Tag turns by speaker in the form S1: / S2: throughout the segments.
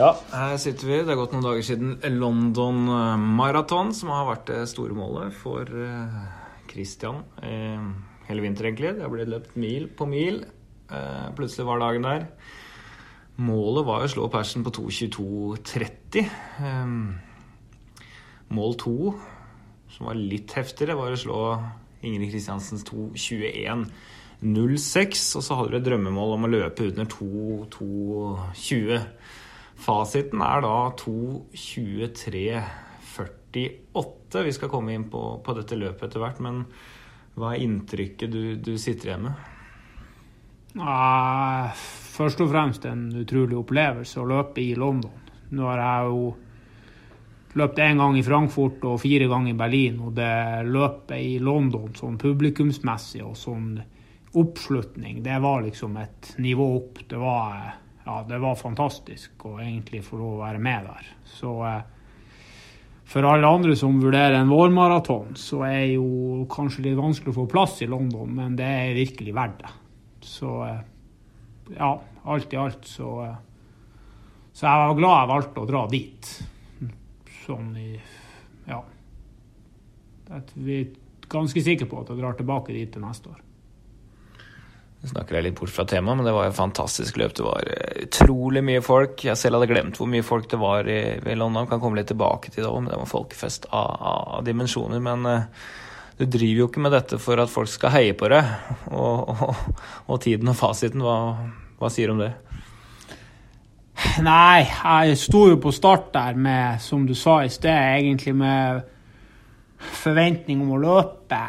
S1: Ja, her sitter vi. Det har gått noen dager siden London Marathon, som har vært det store målet for eh, Christian eh, hele vinter, egentlig. Det har blitt løpt mil på mil. Eh, plutselig var dagen der. Målet var å slå persen på 2.22,30. Mål to, som var litt heftigere, var å slå Ingrid Kristiansens 2.21,06. Og så hadde du et drømmemål om å løpe under 2.20. Fasiten er da 2.23,48. Vi skal komme inn på, på, dette løpet etter hvert, men hva er inntrykket du, du sitter igjen med?
S2: Først og fremst en utrolig opplevelse å løpe i London. Nå har jeg jo løpt én gang i Frankfurt og fire ganger i Berlin, og det løpet i London sånn publikumsmessig og sånn oppslutning, det var liksom et nivå opp. Det var, ja, det var fantastisk å egentlig få lov å være med der. Så eh, for alle andre som vurderer en vårmaraton, så er jo kanskje litt vanskelig å få plass i London, men det er virkelig verdt det. Så eh, ja, alt i alt så eh, Så jeg var glad jeg valgte å dra dit sånn i Ja. Jeg er ganske sikre på at jeg drar tilbake dit til neste år.
S1: Snakker jeg litt bort fra temaet, men det var et fantastisk løp. Det var eh, utrolig mye folk. Jeg selv hadde glemt hvor mye folk det var i, i London. Kan komme litt tilbake til det òg, men det var folkefest av, av dimensjoner. Men uh, du driver jo ikke med dette for at folk skal heie på deg. Og, og, og tiden og fasiten, hva, hva sier du om det?
S2: Nei, jeg sto jo på start der med, som du sa i sted, egentlig med forventning om å løpe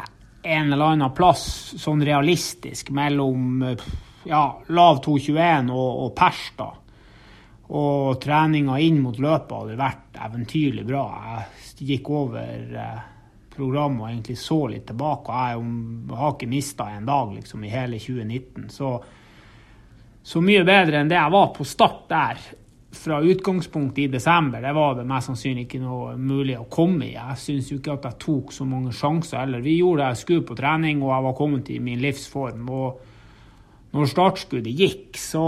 S2: en eller annen plass, sånn realistisk, mellom ja, lav 2,21 og, og pers, da. Og treninga inn mot løpet hadde vært eventyrlig bra. Jeg gikk over eh, programmet og egentlig så litt tilbake. og Jeg har ikke mista en dag liksom, i hele 2019. Så så mye bedre enn det jeg var på start der fra utgangspunktet i desember. Det var det mest sannsynlig ikke noe mulig å komme i. Jeg syns jo ikke at jeg tok så mange sjanser heller. Vi gjorde det jeg skulle på trening, og jeg var kommet i min livsform. Og når startskuddet gikk, så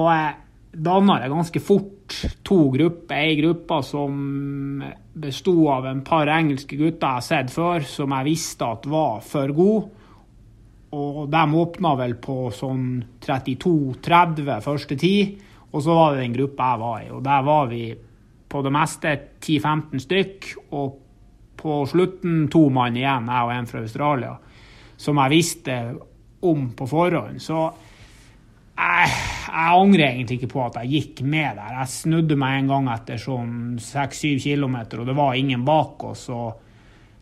S2: danna det ganske fort to grupper. Ei gruppe som besto av en par engelske gutter jeg har sett før, som jeg visste at var for gode. Og de åpna vel på sånn 32-30 første tid. Og så var det den gruppa jeg var i. Og der var vi på det meste 10-15 stykk. Og på slutten to mann igjen, jeg og en fra Australia, som jeg visste om på forhånd. Så jeg, jeg angrer egentlig ikke på at jeg gikk med der. Jeg snudde meg en gang etter sånn 6-7 km, og det var ingen bak oss. og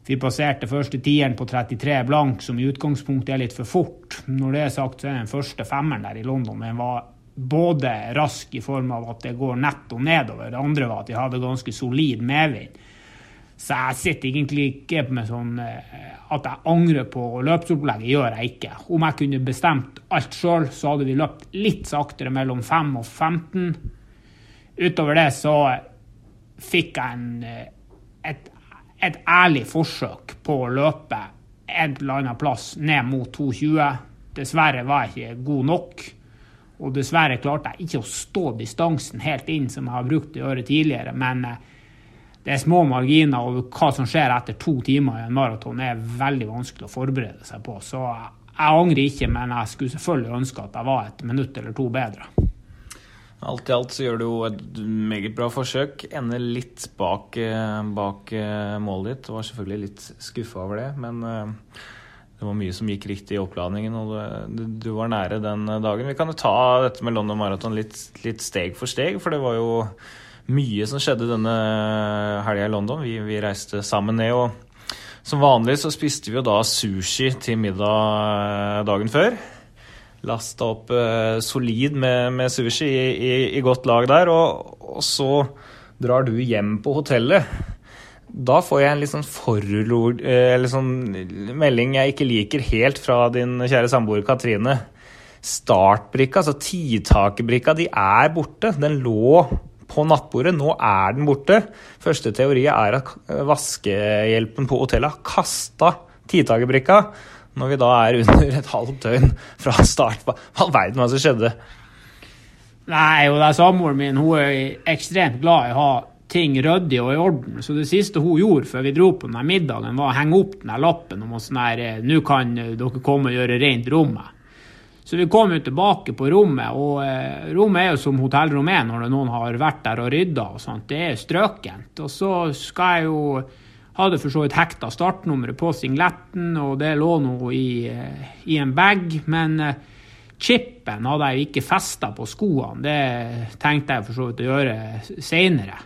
S2: vi passerte første tieren på 33 blank, som i utgangspunktet er litt for fort. Når det er sagt, så er den første femmeren der i London den var både rask i form av at det går netto nedover. Det andre var at de hadde ganske solid medvind. Så jeg sitter egentlig ikke med sånn eh, at jeg angrer på løpsopplegget. gjør jeg ikke. Om jeg kunne bestemt alt sjøl, så hadde vi løpt litt saktere mellom 5 og 15. Utover det så fikk jeg en, eh, et et ærlig forsøk på å løpe en eller annen plass ned mot 2,20. Dessverre var jeg ikke god nok. Og dessverre klarte jeg ikke å stå distansen helt inn, som jeg har brukt å gjøre tidligere. Men eh, det er små marginer, og hva som skjer etter to timer i en maraton, er veldig vanskelig å forberede seg på. Så jeg angrer ikke, men jeg skulle selvfølgelig ønske at jeg var et minutt eller to bedre.
S1: Alt i alt så gjør du jo et meget bra forsøk. Ender litt bak, eh, bak eh, målet ditt. Var selvfølgelig litt skuffa over det, men eh, det var mye som gikk riktig i oppladningen, og du, du var nære den dagen. Vi kan jo ta dette med London Marathon litt, litt, steg for steg, for det var jo mye som skjedde denne helga i London. Vi, vi, reiste sammen ned, og som vanlig så spiste vi jo da sushi til middag dagen før. Lasta opp eh, solid med, med sushi i, i, i, godt lag der, og, og, så drar du hjem på hotellet. Da får jeg en litt sånn forord, eh, eller sånn melding jeg ikke liker helt fra din kjære samboer Katrine. Startbrikka, altså tidtakerbrikka, de er borte. Den lå på nattbordet. Nå er den borte. Første teori er at vaskehjelpen på hotellet har kasta tidtakerbrikka når vi da er under et halvt døgn fra start. Hva all verden var det som skjedde?
S2: Nei, og det er samboeren min hun er ekstremt glad i å ha ting ryddig og i orden. Så det siste hun gjorde før vi dro på denne middagen, var å henge opp den lappen om at sånn her, nå kan dere komme og gjøre rent rommet. Så vi kom jo tilbake på rommet, og eh, rommet er jo som hotellrom er når noen har vært der og rydda og sånt. Det er strøkent. Og så skal jeg jo hadde for så vidt hekta startnummeret på singletten, og det lå nå i, eh, i, en bag. Men eh, chipen hadde jeg jo ikke festa på skoene. Det tenkte jeg for så vidt å gjøre seinere.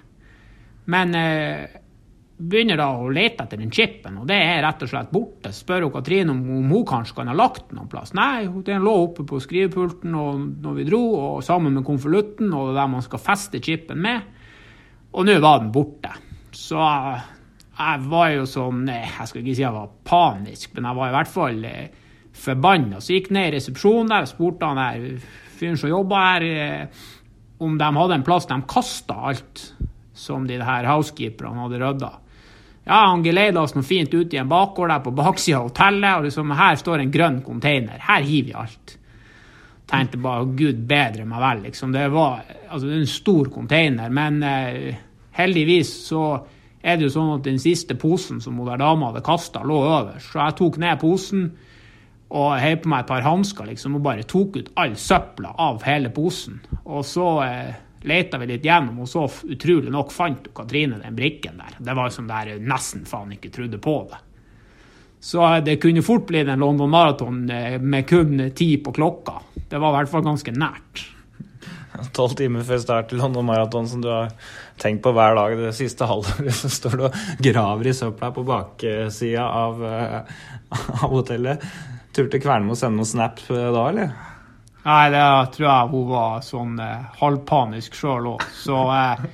S2: Men eh, begynner da å lete etter den chipen, og det er rett og slett borte. Spør hun Katrine om, om hun kanskje kan ha lagt den noen plass. Nei, den lå oppe på skrivepulten når vi dro, og sammen med konvolutten og der man skal feste chipen med. Og nå var den borte. Så jeg var jo sånn Jeg skal ikke si jeg var panisk, men jeg var i hvert fall eh, forbanna. Så gikk ned i resepsjonen der og spurte han der fyren som jobba her, eh, om de hadde en plass de kasta alt som de her housekeeperne hadde rydda. Ja, han geleida oss noe fint ut i en bakgård der på baksida av hotellet, og liksom, her står en grønn container. Her hiver vi alt. Tenkte bare gud bedre meg vel, liksom. Det var altså, en stor container, men eh, heldigvis så er det jo sånn at den siste posen som hun der dama hadde kasta, lå øverst. Så jeg tok ned posen og heiv på meg et par hansker liksom, og bare tok ut all søpla av hele posen. Og så eh, leita vi litt gjennom, og så utrolig nok fant Katrine den brikken der. Det var som der nesten faen ikke trodde på det. Så det kunne fort blitt en London Marathon eh, med kun ti på klokka. Det var i hvert fall ganske nært.
S1: Tolv timer før start til London Marathon som du har tenkt på hver dag det siste halvåret, så står du og graver i søpla på baksida av, eh, av hotellet. Turte Kvernmo sende noen snap da, eller?
S2: Nei, det tror jeg hun var sånn eh, halvpanisk sjøl òg. Så eh,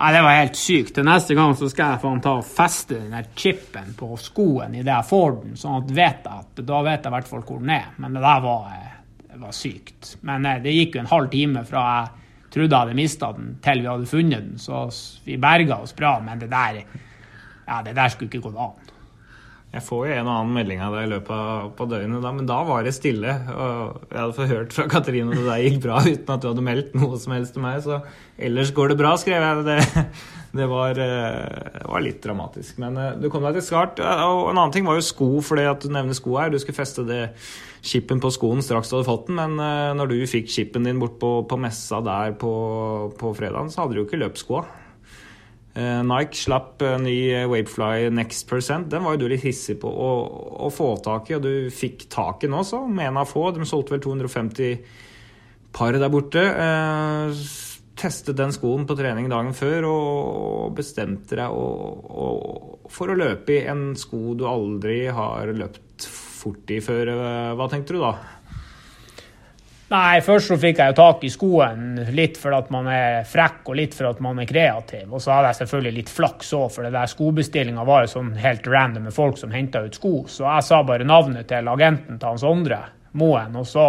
S2: Nei, det var helt sykt. Til neste gang så skal jeg faen ta og feste den der chipen på skoen idet jeg får den, sånn at vet jeg at da vet jeg i hvert fall hvor den er. Men det der var, eh, det var sykt. Men eh, det gikk jo en halv time fra jeg trodde jeg hadde mista den, til vi hadde funnet den. Så vi berga oss bra, men det der, ja, det der skulle ikke gått an.
S1: Jeg får jo en og annen melding av deg i løpet av døgnet, da, men da var det stille. Og jeg hadde hørt fra Katrine at det der gikk bra uten at du hadde meldt noe som helst til meg. Så ellers går det bra, skrev jeg. Det, det var, eh, var, litt dramatisk. Men eh, du kom deg til skart. Og en annen ting var jo sko, for at du nevner sko her. Du skulle feste det chipen på skoen straks du hadde fått den, men eh, når du fikk chipen din bort på, på messa der på, på fredagen, så hadde du jo ikke løpsskoa. Eh, Nike slapp ny Wapefly Next Percent. Den var jo du litt hissig på å, å få tak i, og du fikk tak i den også, med en av få. De solgte vel 250 par der borte. Eh, testet den skoen på trening dagen før og bestemte deg og, og, for å løpe i en sko du aldri har løpt fort i før. Eh, hva tenkte du da?
S2: Nei, først så fikk jeg jo tak i skoen litt for at man er frekk og litt for at man er kreativ. Og så hadde jeg selvfølgelig litt flaks òg, for det der skobestillinga var jo sånn helt random med folk som henta ut sko. Så jeg sa bare navnet til agenten til Hans Sondre Moen, og så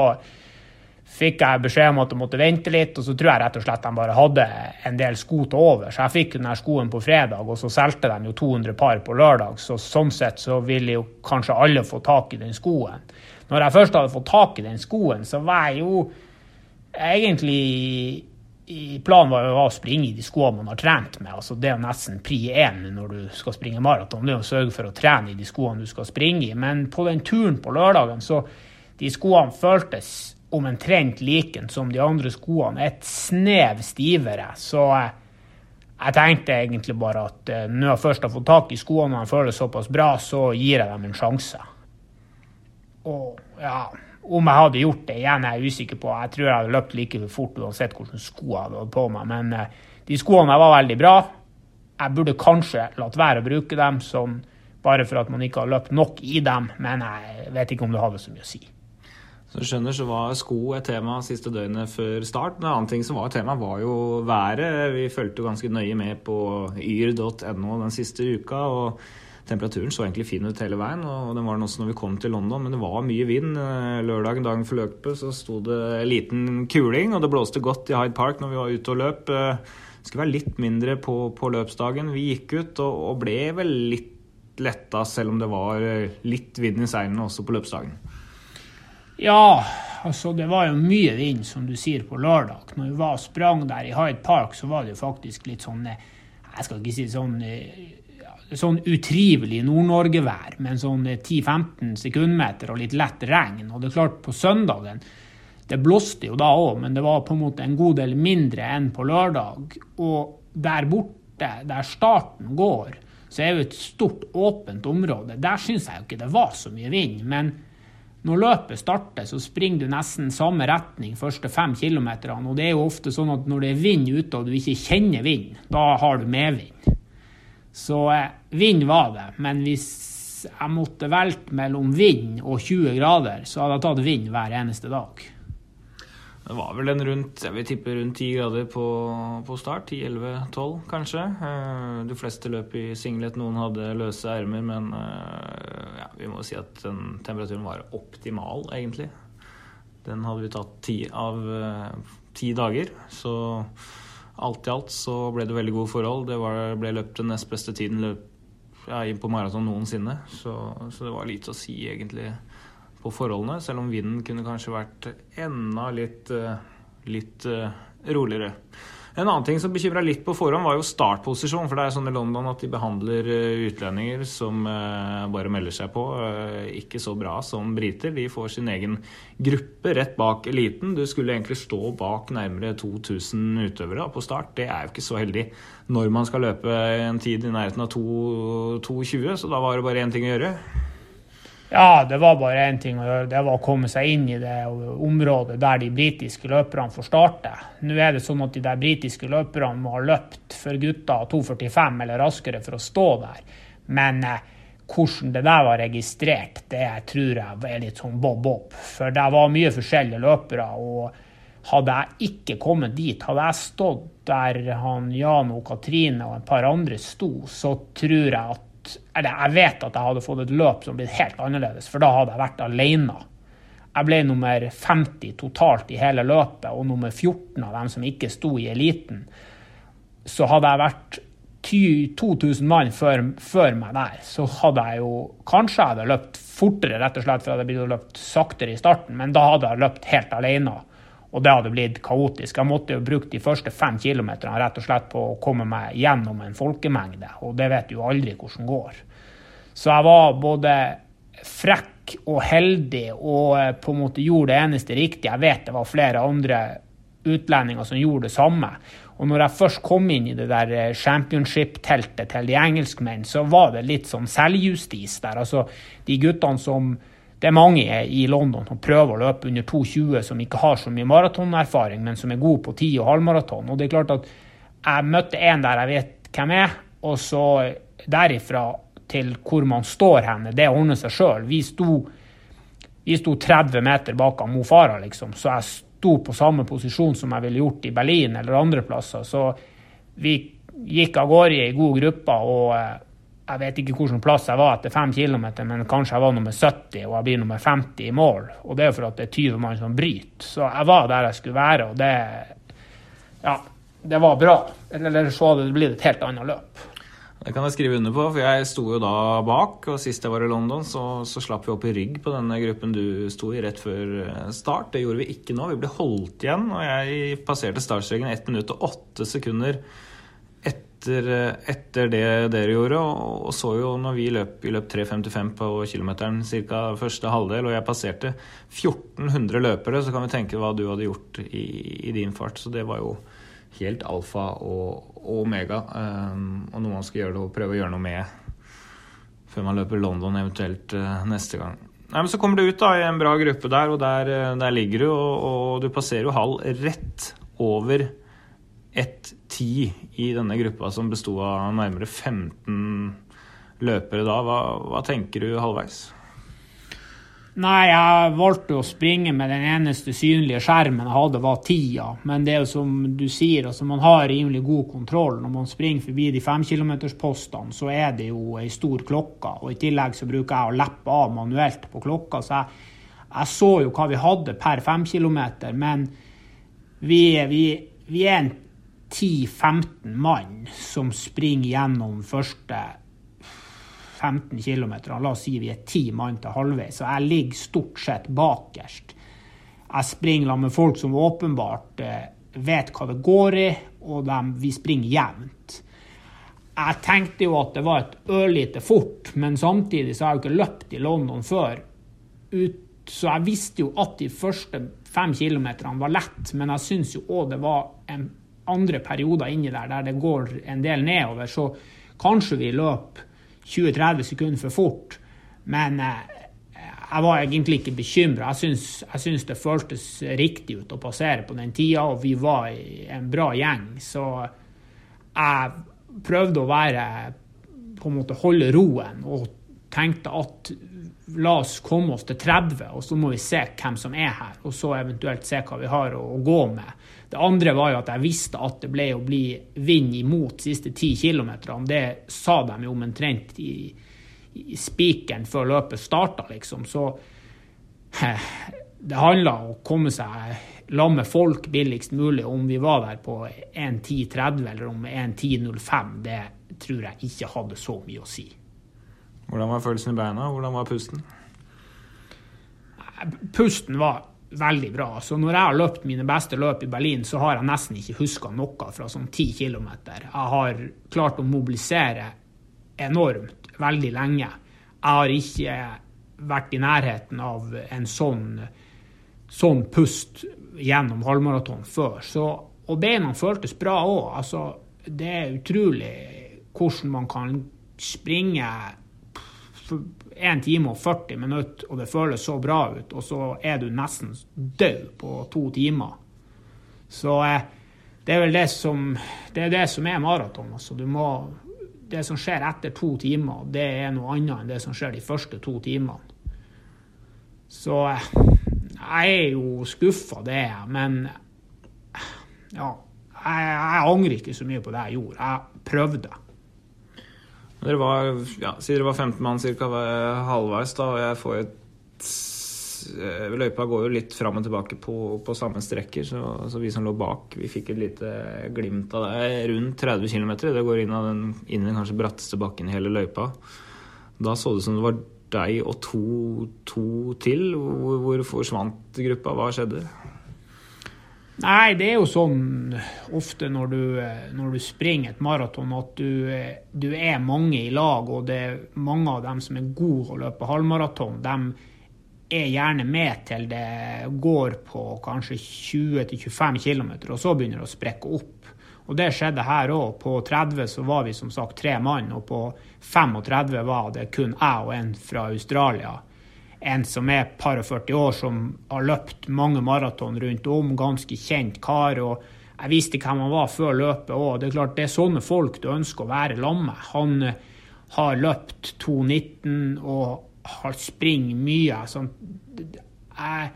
S2: fikk jeg beskjed om at jeg måtte vente litt, og så tror jeg rett og slett de bare hadde en del sko til over. Så jeg fikk den skoen på fredag, og så solgte de jo 200 par på lørdag, så sånn sett så ville jo kanskje alle få tak i den skoen når jeg først hadde fått tak i den skoen, så var jeg jo egentlig Planen var å springe i de skoene man har trent med. altså Det er jo nesten pri én når du skal springe maraton. Det er å sørge for å trene i de skoene du skal springe i. Men på den turen på lørdagen, så de skoene føltes omtrent like som de andre skoene. Et snev stivere. Så jeg tenkte egentlig bare at uh, når jeg først har fått tak i skoene og de føles såpass bra, så gir jeg dem en sjanse. Og ja, om jeg hadde gjort det igjen, er jeg usikker på. Jeg tror jeg hadde løpt like fort uansett hvilke sko jeg hadde på meg. Men uh, de skoene var veldig bra. Jeg burde kanskje latt være å bruke dem sånn, bare for at man ikke har løpt nok i dem, men jeg vet ikke om det hadde så mye å si.
S1: Så du skjønner, så var sko et tema siste døgnet før start. En annen ting som var et tema, var jo været. Vi fulgte ganske nøye med på yr.no den siste uka. og Temperaturen så egentlig fin ut hele veien, og den var den også når vi kom til London, men det var mye vind. Eh, lørdagen dagen for løpet så sto det liten kuling, og det blåste godt i Hyde Park når vi var ute og løp. Eh, det skulle være litt mindre på, på løpsdagen. Vi gikk ut og, og, ble vel litt letta, selv om det var eh, litt vind i seilene også på løpsdagen.
S2: Ja, altså det var jo mye vind, som du sier, på lørdag. Når vi var sprang der i Hyde Park, så var det jo faktisk litt sånn eh, Jeg skal ikke si sånn sånn utrivelig Nord-Norge-vær, men sånn 10-15 sekundmeter og litt lett regn. Og det er klart, på søndagen Det blåste jo da òg, men det var på en måte en god del mindre enn på lørdag. Og der borte, der starten går, så er jo et stort, åpent område. Der syns jeg jo ikke det var så mye vind. men når løpet starter, så springer du nesten samme retning første fem kilometerne. Og det er jo ofte sånn at når det er vind ute og du ikke kjenner vind, da har du medvind. Så eh, vind var det. Men hvis jeg måtte velge mellom vind og 20 grader, så hadde jeg tatt vind hver eneste dag.
S1: Det var vel en rundt jeg vil tippe rundt 10 grader på, på start. 10-11-12 kanskje. Eh, de fleste løp i singlet. Noen hadde løse ermer, men eh, ja, vi må si at den temperaturen var optimal, egentlig. Den hadde vi tatt ti av eh, ti dager. Så alt i alt så ble det veldig gode forhold. Det var, ble løpt den nest beste tiden løp, ja, på maraton noensinne. Så, så det var lite å si, egentlig på forholdene, selv om vinden kunne kanskje vært enda litt, eh, litt eh, roligere. En annen ting som bekymra litt på forhånd, var jo startposisjon. For det er sånn i London at de behandler eh, utlendinger som bare melder seg på, ikke så bra som briter. De får sin egen gruppe rett bak eliten. Du skulle egentlig stå bak nærmere 2000 utøvere på start. Det er jo ikke så heldig når man skal løpe en tid i nærheten av 2.20, så da var det bare én ting å gjøre.
S2: Ja, det var bare én ting å gjøre. Det var å komme seg inn i det området der de britiske løperne får starte. Nå er det sånn at de der britiske løperne må ha løpt for gutta 2,45 eller raskere for å stå der. Men eh, hvordan det der var registrert, det tror jeg er litt sånn bob-bob. For det var mye forskjellige løpere. og hadde jeg ikke kommet dit, hadde jeg stått der han Jan og Katrine og et par andre sto, så tror jeg at eller jeg vet at jeg hadde fått et løp som blitt helt annerledes, for da hadde jeg vært alene. Jeg ble nummer 50 totalt i hele løpet, og nummer 14 av dem som ikke sto i eliten. Så hadde jeg vært 2000 mann før, før, meg der, så hadde jeg jo Kanskje jeg hadde løpt fortere, rett og slett, for jeg hadde blitt løpt saktere i starten, men da hadde jeg løpt helt alene. Og det hadde blitt kaotisk. Jeg måtte jo bruke de første fem kilometerne rett og slett på å komme meg gjennom en folkemengde, og det vet du jo aldri hvordan går. Så jeg var både frekk og heldig og eh, på en måte gjorde det eneste riktige. Jeg vet det var flere andre utlendinger som gjorde det samme. Og når jeg først kom inn i det der eh, championship-teltet til de engelskmenn, så var det litt sånn selvjustis der. Altså, de guttene som det er mange i London som prøver å løpe under 2,20 som ikke har så mye maratonerfaring, men som er gode på 10 og halvmaraton. Og det er klart at jeg møtte en der jeg vet hvem er, og så derifra til hvor man står henne, det ordner seg sjøl. Vi, vi, sto 30 meter bak Mo Farah, liksom, så jeg sto på samme posisjon som jeg ville gjort i Berlin eller andre plasser. Så vi gikk av gårde i god gruppe. og eh, jeg vet ikke hvilken plass jeg var etter fem km, men kanskje jeg var nummer 70 og jeg blir nummer 50 i mål. Og det er jo for at det er 20 mann som bryter. Så jeg var der jeg skulle være, og det Ja, det var bra. Eller så hadde det blitt et helt annet løp.
S1: Det kan jeg skrive under på, for jeg sto jo da bak. Og sist jeg var i London, så, så slapp vi opp i rygg på denne gruppen du sto i rett før eh, start. Det gjorde vi ikke nå. Vi ble holdt igjen, og jeg passerte startstreken 1 minutt og 8 sekunder etter, etter, det dere gjorde, og, så jo når vi løp, vi løp 3.55 på kilometeren ca. første halvdel, og jeg passerte 1400 løpere, så kan vi tenke hva du hadde gjort i, i din fart. Så det var jo helt alfa og, og omega, um, og noe man skal gjøre det, og prøve å gjøre noe med før man løper London eventuelt uh, neste gang. Nei, men Så kommer du ut da i en bra gruppe der, og der, uh, der ligger du, og, og du passerer jo halv rett over ett ti i denne gruppa som besto av nærmere 15 løpere da. Hva, hva, tenker du halvveis?
S2: Nei, jeg valgte å springe med den eneste synlige skjermen jeg hadde, var tida. Men det er jo som du sier, altså man har rimelig god kontroll. Når man springer forbi de femkilometerspostene, så er det jo ei stor klokke. Og i tillegg så bruker jeg å leppe av manuelt på klokka. Så jeg, jeg så jo hva vi hadde per femkilometer, men vi, vi, vi er en 10-15 mann som springer gjennom første 15 km. La oss si vi er ti mann til halvveis, så jeg ligger stort sett bakerst. Jeg springer med folk som åpenbart eh, vet hva det går i, og de, vi springer jevnt. Jeg tenkte jo at det var et ørlite fort, men samtidig så har jeg jo ikke løpt i London før. Ut, så jeg visste jo at de første fem kilometerne var lett, men jeg syns jo òg det var en andre perioder inni der der det går en del nedover. Så kanskje vi løp 20-30 sekunder for fort, men eh, jeg var egentlig ikke bekymra. Jeg syns det føltes riktig ut å passere på den tida, og vi var en bra gjeng. Så jeg prøvde å være på en måte holde roen og tenkte at la oss komme oss til 30, og så må vi se hvem som er her. Og så eventuelt se hva vi har å, å gå med. Det andre var jo at jeg visste at det ble å bli vind imot de siste ti kilometerne. Det sa de jo omtrent i, i spikeren før løpet starta, liksom. Så det handla om å komme seg la med folk billigst mulig. Om vi var der på 1.10,30 eller om 1.10,05, det tror jeg ikke hadde så mye å si.
S1: Hvordan var følelsen i beina? Hvordan var pusten?
S2: Pusten var veldig bra. Så når jeg har løpt mine beste løp i Berlin, så har jeg nesten ikke huska noe fra sånn 10 km. Jeg har klart å mobilisere enormt veldig lenge. Jeg har ikke vært i nærheten av en sånn, sånn pust gjennom halvmaraton før. Så, og beina føltes bra òg. Altså, det er utrolig hvordan man kan springe 1 time og 40 minutter, og det føles så bra ut, og så er du nesten død på to timer. Så eh, det er vel det som, det er, det som er maraton. Altså. det som skjer etter to timer, det er noe annet enn det som skjer de første to timene. Så eh, jeg er jo skuffa, det er jeg. Men ja, jeg, jeg angrer ikke så mye på det jeg gjorde. Jeg prøvde.
S1: Dere var, ja, Si dere var 15 mann ca. halvveis, da, og jeg får et eh, Løypa går jo litt fram og tilbake på, på samme strekker, så, så, vi som lå bak, vi fikk et lite glimt av det. Rundt 30 km. Det går inn, av den, inn i den kanskje bratteste bakken i hele løypa. Da så det ut som det var deg og to, to til. Hvor, hvor forsvant gruppa? Hva skjedde?
S2: Nei, det er jo sånn ofte når du, når du springer et maraton at du, du, er mange i lag, og det er mange av dem som er gode å løpe halvmaraton, de er gjerne med til det går på kanskje 20-25 km, og så begynner det å sprekke opp. Og det skjedde her òg. På 30 så var vi som sagt tre mann, og på 35 var det kun jeg og en fra Australia en som er par og 40 år, som har løpt mange maraton rundt om, ganske kjent kar. og Jeg visste hvem han var før løpet òg. Det er klart det er sånne folk du ønsker å være sammen med. Han eh, har løpt 2,19 og har springer mye. Sånn, jeg,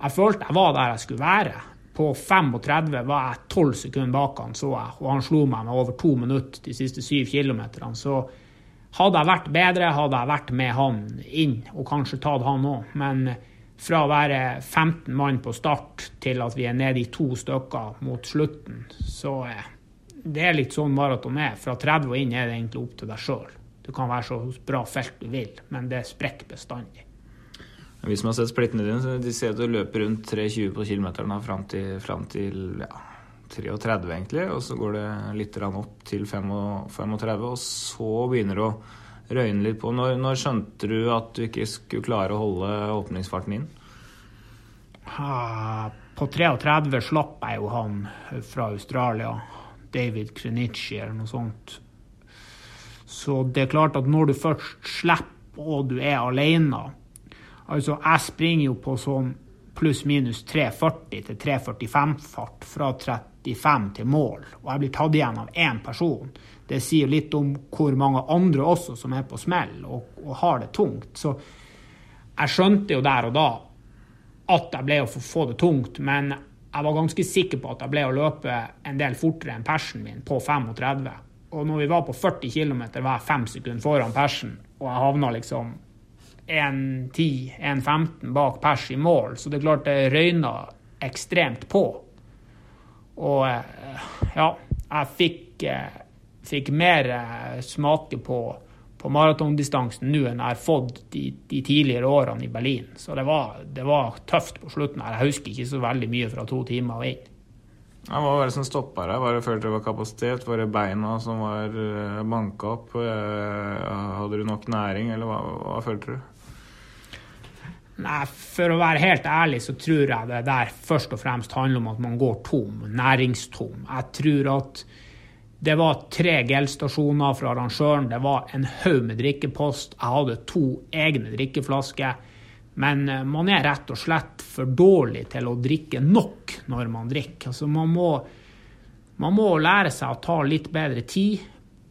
S2: jeg følte jeg var der jeg skulle være. På 35 var jeg 12 sekunder bak han, så jeg, og han slo meg med over to minutter de siste syv kilometerne. Så hadde jeg vært bedre, hadde jeg vært med han inn, og kanskje tatt han òg. Men fra å være 15 mann på start til at vi er nede i to stykker mot slutten, så det er litt sånn maraton er. Fra 30 og inn er det egentlig opp til deg sjøl. Du kan være så bra felt du vil, men det sprekker bestandig.
S1: Vi som har sett splittene dine, de ser at du løper rundt 3,20 på kilometeren fram til, frem til ja, 33, egentlig. Og så går det litt opp til 35, og så begynner det å røyne litt på. Når, når, skjønte du at du ikke skulle klare å holde åpningsfarten inn?
S2: På 33 slapp jeg jo han fra Australia. David Krenichi eller noe sånt. Så det er klart at når du først slipper og du er alene Altså, jeg springer jo på sånn pluss-minus 340 til 345 fart fra 35 til mål, og jeg blir tatt igjen av én person. Det sier litt om hvor mange andre også som er på smell og, og har det tungt. Så jeg skjønte jo der og da at jeg ble å få det tungt, men jeg var ganske sikker på at jeg ble å løpe en del fortere enn persen min på 35. Og når vi var på 40 km, var jeg fem sekunder foran persen, og jeg havna liksom 1.10-1.15 bak pers i mål. Så det er klart det røyna ekstremt på. Og eh, ja, jeg fikk, eh, fikk mer eh, smake på, på maratondistansen nå enn jeg har fått de, de, tidligere årene i Berlin. Så det var, det var, tøft på slutten. her. Jeg husker ikke så veldig mye fra to timer og inn.
S1: Ja, hva var det som stoppa deg? Var det følte det var kapasitet? Var det beina som var banka opp? Hadde du nok næring, eller hva, hva følte du?
S2: Nei, For å være helt ærlig så tror jeg det der først og fremst handler om at man går tom, næringstom. Jeg tror at det var tre gelstasjoner fra arrangøren. Det var en haug med drikkepost. Jeg hadde to egne drikkeflasker. Men eh, man er rett og slett for dårlig til å drikke nok når man drikker. Altså man, må, man må lære seg å ta litt bedre tid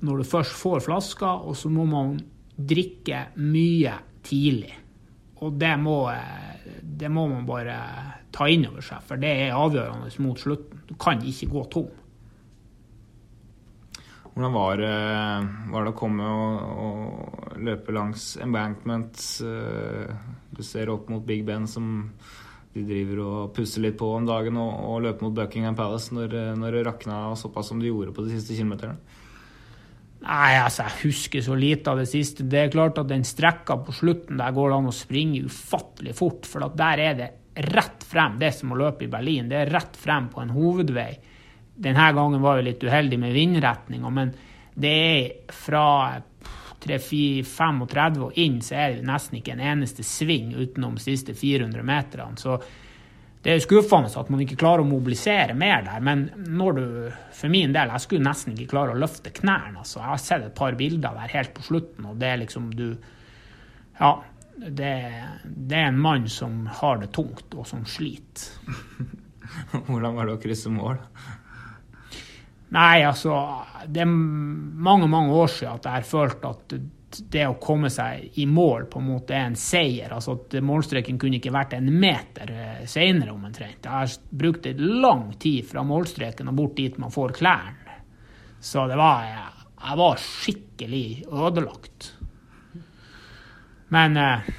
S2: når du først får flaska, og så må man drikke mye tidlig. Og det må, eh, det må man bare ta inn over seg, for det er avgjørende mot slutten. Du kan ikke gå tom.
S1: Hvordan var det, var det å komme og, og, løpe langs embankment? Eh, du ser opp mot Big Ben, som de driver og pusser litt på om dagen, og, og løpe mot Buckingham Palace når, når det rakna såpass som de gjorde på de siste kilometerne?
S2: Nei, altså, jeg husker så lite av det siste. Det er klart at den strekka på slutten der går det an å springe ufattelig fort, for der er det rett frem, det som å løpe i Berlin. Det er rett frem på en hovedvei. Denne gangen var jeg litt uheldig med vindretninga, men det er fra 3-35 og inn, så er det nesten ikke en eneste sving utenom de siste 400 meterne. Så det er skuffende at man ikke klarer å mobilisere mer der. Men når du, for min del, jeg skulle nesten ikke klare å løfte knærne. Altså. Jeg har sett et par bilder der helt på slutten, og det er liksom du Ja. Det, det er en mann som har det tungt, og som sliter.
S1: Hvordan var det å krysse mål?
S2: Nei, altså Det er mange, mange år siden at jeg har følt at det å komme seg i mål på en måte er en seier. altså at Målstreken kunne ikke vært en meter eh, senere, omtrent. Jeg har brukt lang tid fra målstreken og bort dit man får klærne. Så det var Jeg var skikkelig ødelagt. Men eh,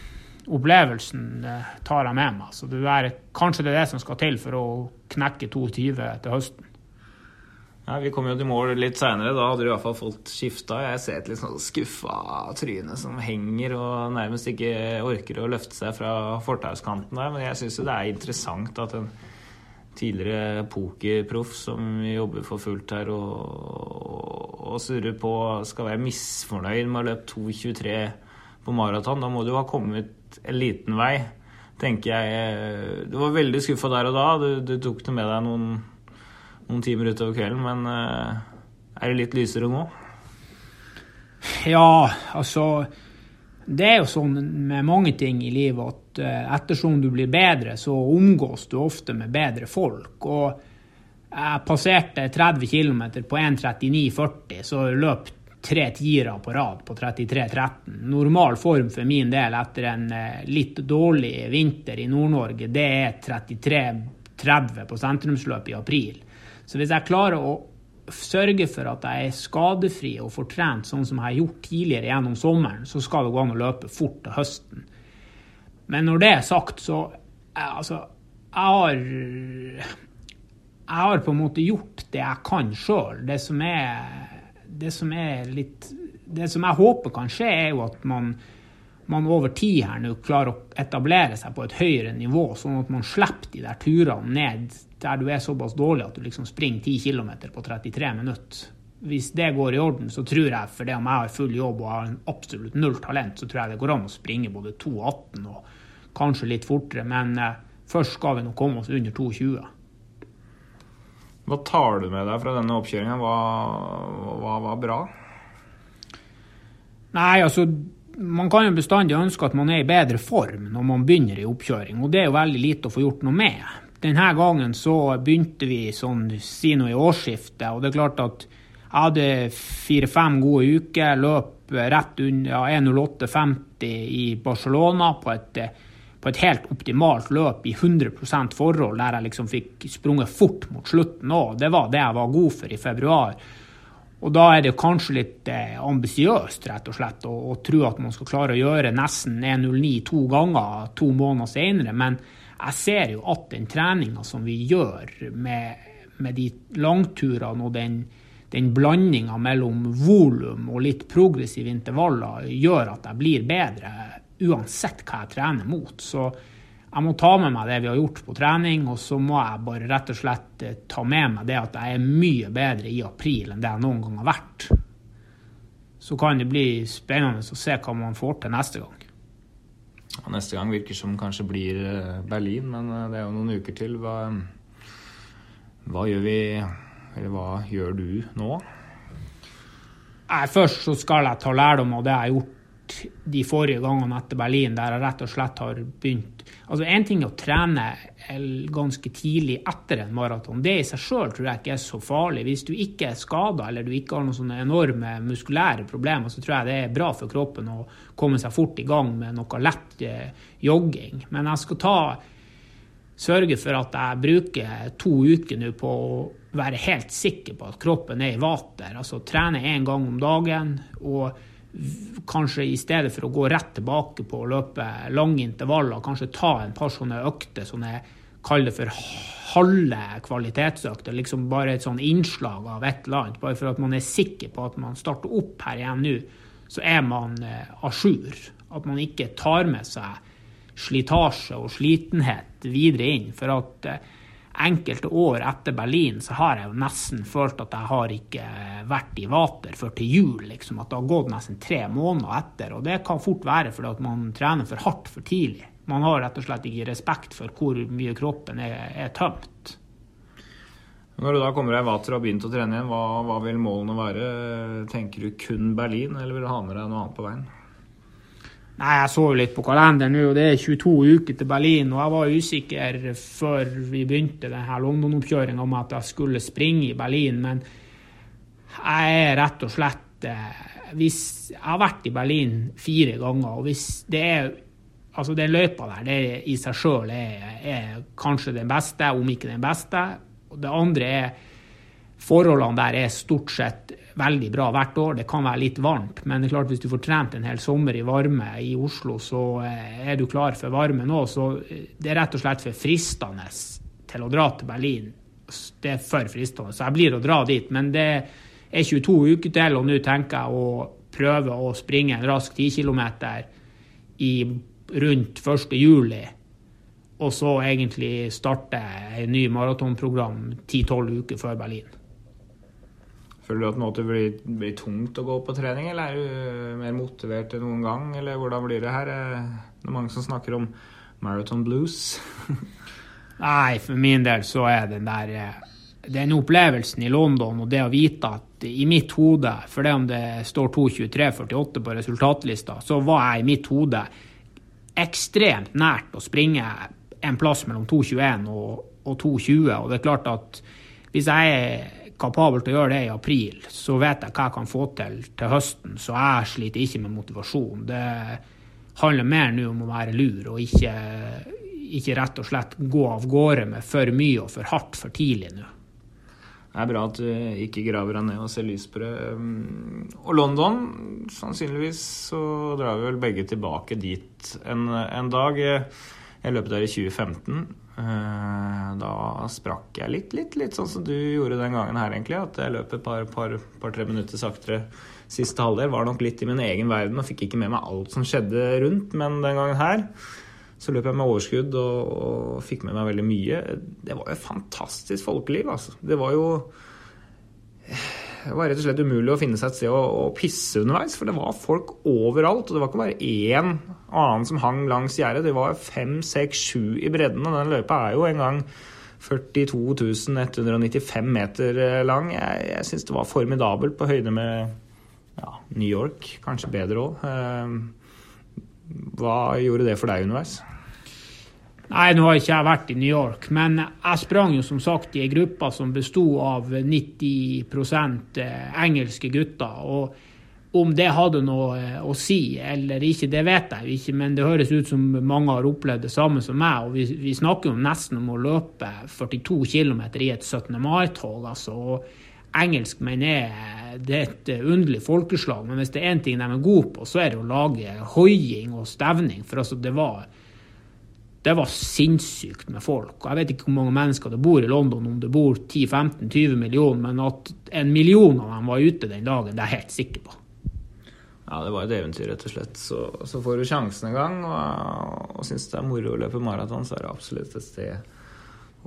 S2: opplevelsen eh, tar jeg med meg. Så det er, kanskje det er det som skal til for å knekke 22 til høsten.
S1: Ja, Vi kom jo til mål litt seinere. Da hadde du i hvert fall fått skifta. Jeg ser et litt sånn skuffa tryne som henger og nærmest ikke orker å løfte seg fra fortauskanten der. Men jeg syns jo det er interessant at en tidligere pokerproff som jobber for fullt her og, og surrer på, skal være misfornøyd med å løpe 2,23 på maraton. Da må du ha kommet en liten vei, tenker jeg. Du var veldig skuffa der og da. Du, du tok det med deg noen noen timer utover kvelden, men eh, er det litt lysere nå?
S2: Ja, altså Det er jo sånn med mange ting i livet at eh, ettersom du blir bedre, så omgås du ofte med bedre folk. Og jeg passerte 30 km på 1.39,40, så løp tre tiere på rad på 33,13. Normal form for min del etter en eh, litt dårlig vinter i Nord-Norge, det er 33,30 på sentrumsløpet i april. Så hvis jeg klarer å sørge for at jeg er skadefri og får trent sånn som jeg har gjort tidligere gjennom sommeren, så skal det gå an å løpe fort til høsten. Men når det er sagt, så Altså, jeg har Jeg har på en måte gjort det jeg kan sjøl. Det Det som er litt Det som jeg håper kan skje, er jo at man man over tid her nå klarer å etablere seg på et høyere nivå, sånn at man slipper de der turene ned der du er såpass dårlig at du liksom springer 10 km på 33 minutter. Hvis det går i orden, så tror jeg, for det om jeg har full jobb og har absolutt null talent, så tror jeg det går an å springe både 2,18 og kanskje litt fortere. Men eh, først skal vi nå komme oss under 2,20.
S1: Hva tar du med deg fra denne oppkjøringa? Hva var bra?
S2: Nei, altså man kan jo bestandig ønske at man er i bedre form når man begynner i oppkjøring, og det er jo veldig lite å få gjort noe med. Denne gangen så begynte vi sånn, si noe i årsskiftet, og det er klart at jeg hadde fire-fem gode uker, løp rett under ja, 1.08,50 i Barcelona på et, på et, helt optimalt løp i 100 forhold, der jeg liksom fikk sprunget fort mot slutten òg. Det var det jeg var god for i februar. Og da er det kanskje litt eh, ambisiøst rett og slett å, å, tro at man skal klare å gjøre nesten 1.09 to ganger to måneder senere. Men jeg ser jo at den treninga som vi gjør med, med de langturene og den, den blandinga mellom volum og litt progressive intervaller gjør at jeg blir bedre uansett hva jeg trener mot. Så jeg må ta med meg det vi har gjort på trening, og så må jeg bare rett og slett eh, ta med meg det at jeg er mye bedre i april enn det jeg noen gang har vært. Så kan det bli spennende å se hva man får til neste gang.
S1: Neste gang virker som kanskje blir eh, Berlin, men eh, det er jo noen uker til. Hva, hva gjør vi Eller hva gjør du nå?
S2: Nei, først så skal jeg ta lærdom av det jeg har gjort de forrige gangene etter Berlin, der jeg rett og slett har begynt Altså Én ting er å trene ganske tidlig etter en maraton. Det i seg sjøl tror jeg ikke er så farlig. Hvis du ikke er skada eller du ikke har noen sånne enorme muskulære problemer, så tror jeg det er bra for kroppen å komme seg fort i gang med noe lett eh, jogging. Men jeg skal ta sørge for at jeg bruker to uker nå på å være helt sikker på at kroppen er i vater. Altså trene én gang om dagen. og kanskje i stedet for å gå rett tilbake på å løpe lange intervaller, kanskje ta en par sånne økter som jeg det for halve kvalitetsøkter. Liksom bare et sånn innslag av et eller annet. Bare for at man er sikker på at man starter opp her igjen nå, så er man eh, à jour. At man ikke tar med seg slitasje og slitenhet videre inn. For at eh, enkelte år etter Berlin så har jeg jo nesten følt at jeg har ikke vært i vater før til jul. liksom, At det har gått nesten tre måneder etter. Og det kan fort være fordi at man trener for hardt for tidlig. Man har rett og slett ikke respekt for hvor mye kroppen er, er tømt.
S1: Når du da kommer deg i vater og har begynt å trene igjen, hva, hva vil målene være? Tenker du kun Berlin, eller vil du ha med deg noe annet på veien?
S2: Nei, Jeg så jo litt på kalenderen nå, og det er 22 uker til Berlin. Og jeg var usikker før vi begynte denne London-oppkjøringa om at jeg skulle springe i Berlin, men jeg er rett og slett eh, hvis, Jeg har vært i Berlin fire ganger, og hvis det er Altså, den løypa der det i seg sjøl er, er kanskje den beste, om ikke den beste. Og det andre er Forholdene der er stort sett veldig bra hvert år. Det kan være litt varmt, men det er klart hvis du får trent en hel sommer i varme i Oslo, så eh, er du klar for varme nå. Så eh, det er rett og slett for fristende til å dra til Berlin. Det er for fristende, så jeg blir å dra dit. Men det er 22 uker til, og nå tenker jeg å prøve å springe en rask 10 km i rundt 1. juli. Og så egentlig starte en ny maratonprogram 10-12 uker før Berlin.
S1: Føler du at nå det blir, blir, tungt å gå på trening, eller er du mer motivert enn noen gang? Eller hvordan blir det her? Det er mange som snakker om marathon blues.
S2: Nei, for min del så er den der eh, den opplevelsen i London og det å vite at i mitt hode, for det om det står 2.23,48 på resultatlista, så var jeg i mitt hode ekstremt nært å springe en plass mellom 2.21 og, og 2.20. Og det er klart at hvis jeg er kapabel til å gjøre det i april, så vet jeg hva jeg kan få til til høsten. Så jeg sliter ikke med motivasjon. Det handler mer nå om å være lur og ikke, ikke rett og slett gå av gårde med for mye og for hardt for tidlig nå.
S1: Det er bra at du ikke graver deg ned og ser lys på det. Um, og London, sannsynligvis så drar vi vel begge tilbake dit en, en dag. Jeg løp der i 2015. Eh, da sprakk jeg litt, litt, litt sånn som du gjorde den gangen her, egentlig. At jeg løp et par-tre par, par, minutter saktere siste halvdel. Var nok litt i min egen verden og fikk ikke med meg alt som skjedde rundt. Men den gangen her så løp jeg med overskudd og, og fikk med meg veldig mye. Det var jo et fantastisk folkeliv, altså. Det var jo det var rett og slett umulig å finne seg et sted å, å, pisse underveis. For det var folk overalt. Og det var ikke bare én annen som hang langs gjerdet. Det var fem, seks, sju i bredden. Og den løypa er jo en gang 42 195 meter eh, lang. Jeg, jeg syns det var formidabelt på høyde med ja, New York. Kanskje bedre òg. Hva gjorde det for deg underveis?
S2: Nei, nå har ikke jeg vært i New York, men jeg sprang jo som sagt i ei gruppe som besto av 90 eh, engelske gutter. og om det hadde noe eh, å si eller ikke, det vet jeg ikke, men det høres ut som mange har opplevd det samme som meg. og Vi, vi snakker jo nesten om å løpe 42 km i et 17. mai-tog. altså, og Engelskmenn er, det er et underlig folkeslag, men hvis det er én ting de er gode på, så er det å lage hoiing og stevning. For altså, det var det var sinnssykt med folk. Jeg vet ikke hvor mange mennesker det bor i London, om det bor 10-15-20 millioner, men at en million av dem var ute den dagen, det er jeg helt sikker på.
S1: Ja, det var et eventyr, rett og slett. Så, så får du sjansen en gang, og, og syns det er moro å løpe maraton, så er det absolutt et sted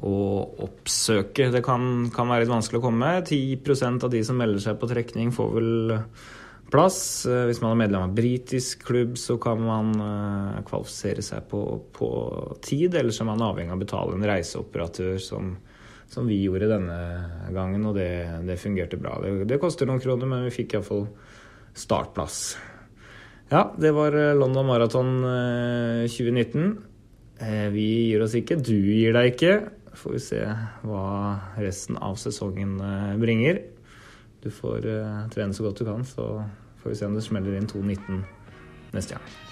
S1: å oppsøke. Det kan, kan være litt vanskelig å komme. 10% av de som melder seg på trekning, får vel plass. Eh, hvis man er medlem av britisk klubb, så kan man uh, kvalifisere seg på, på tid. Eller så er man avhengig av å betale en reiseoperatør, som, som vi gjorde denne gangen. Og det, det fungerte bra. Det, det, koster noen kroner, men vi fikk iallfall startplass. Ja, det var eh, London Marathon uh, 2019. Uh, vi gir oss ikke. Du gir deg ikke. Får vi se hva resten av sesongen bringer. Du får trene så godt du kan, så får vi se om det smeller inn 2.19 neste gang.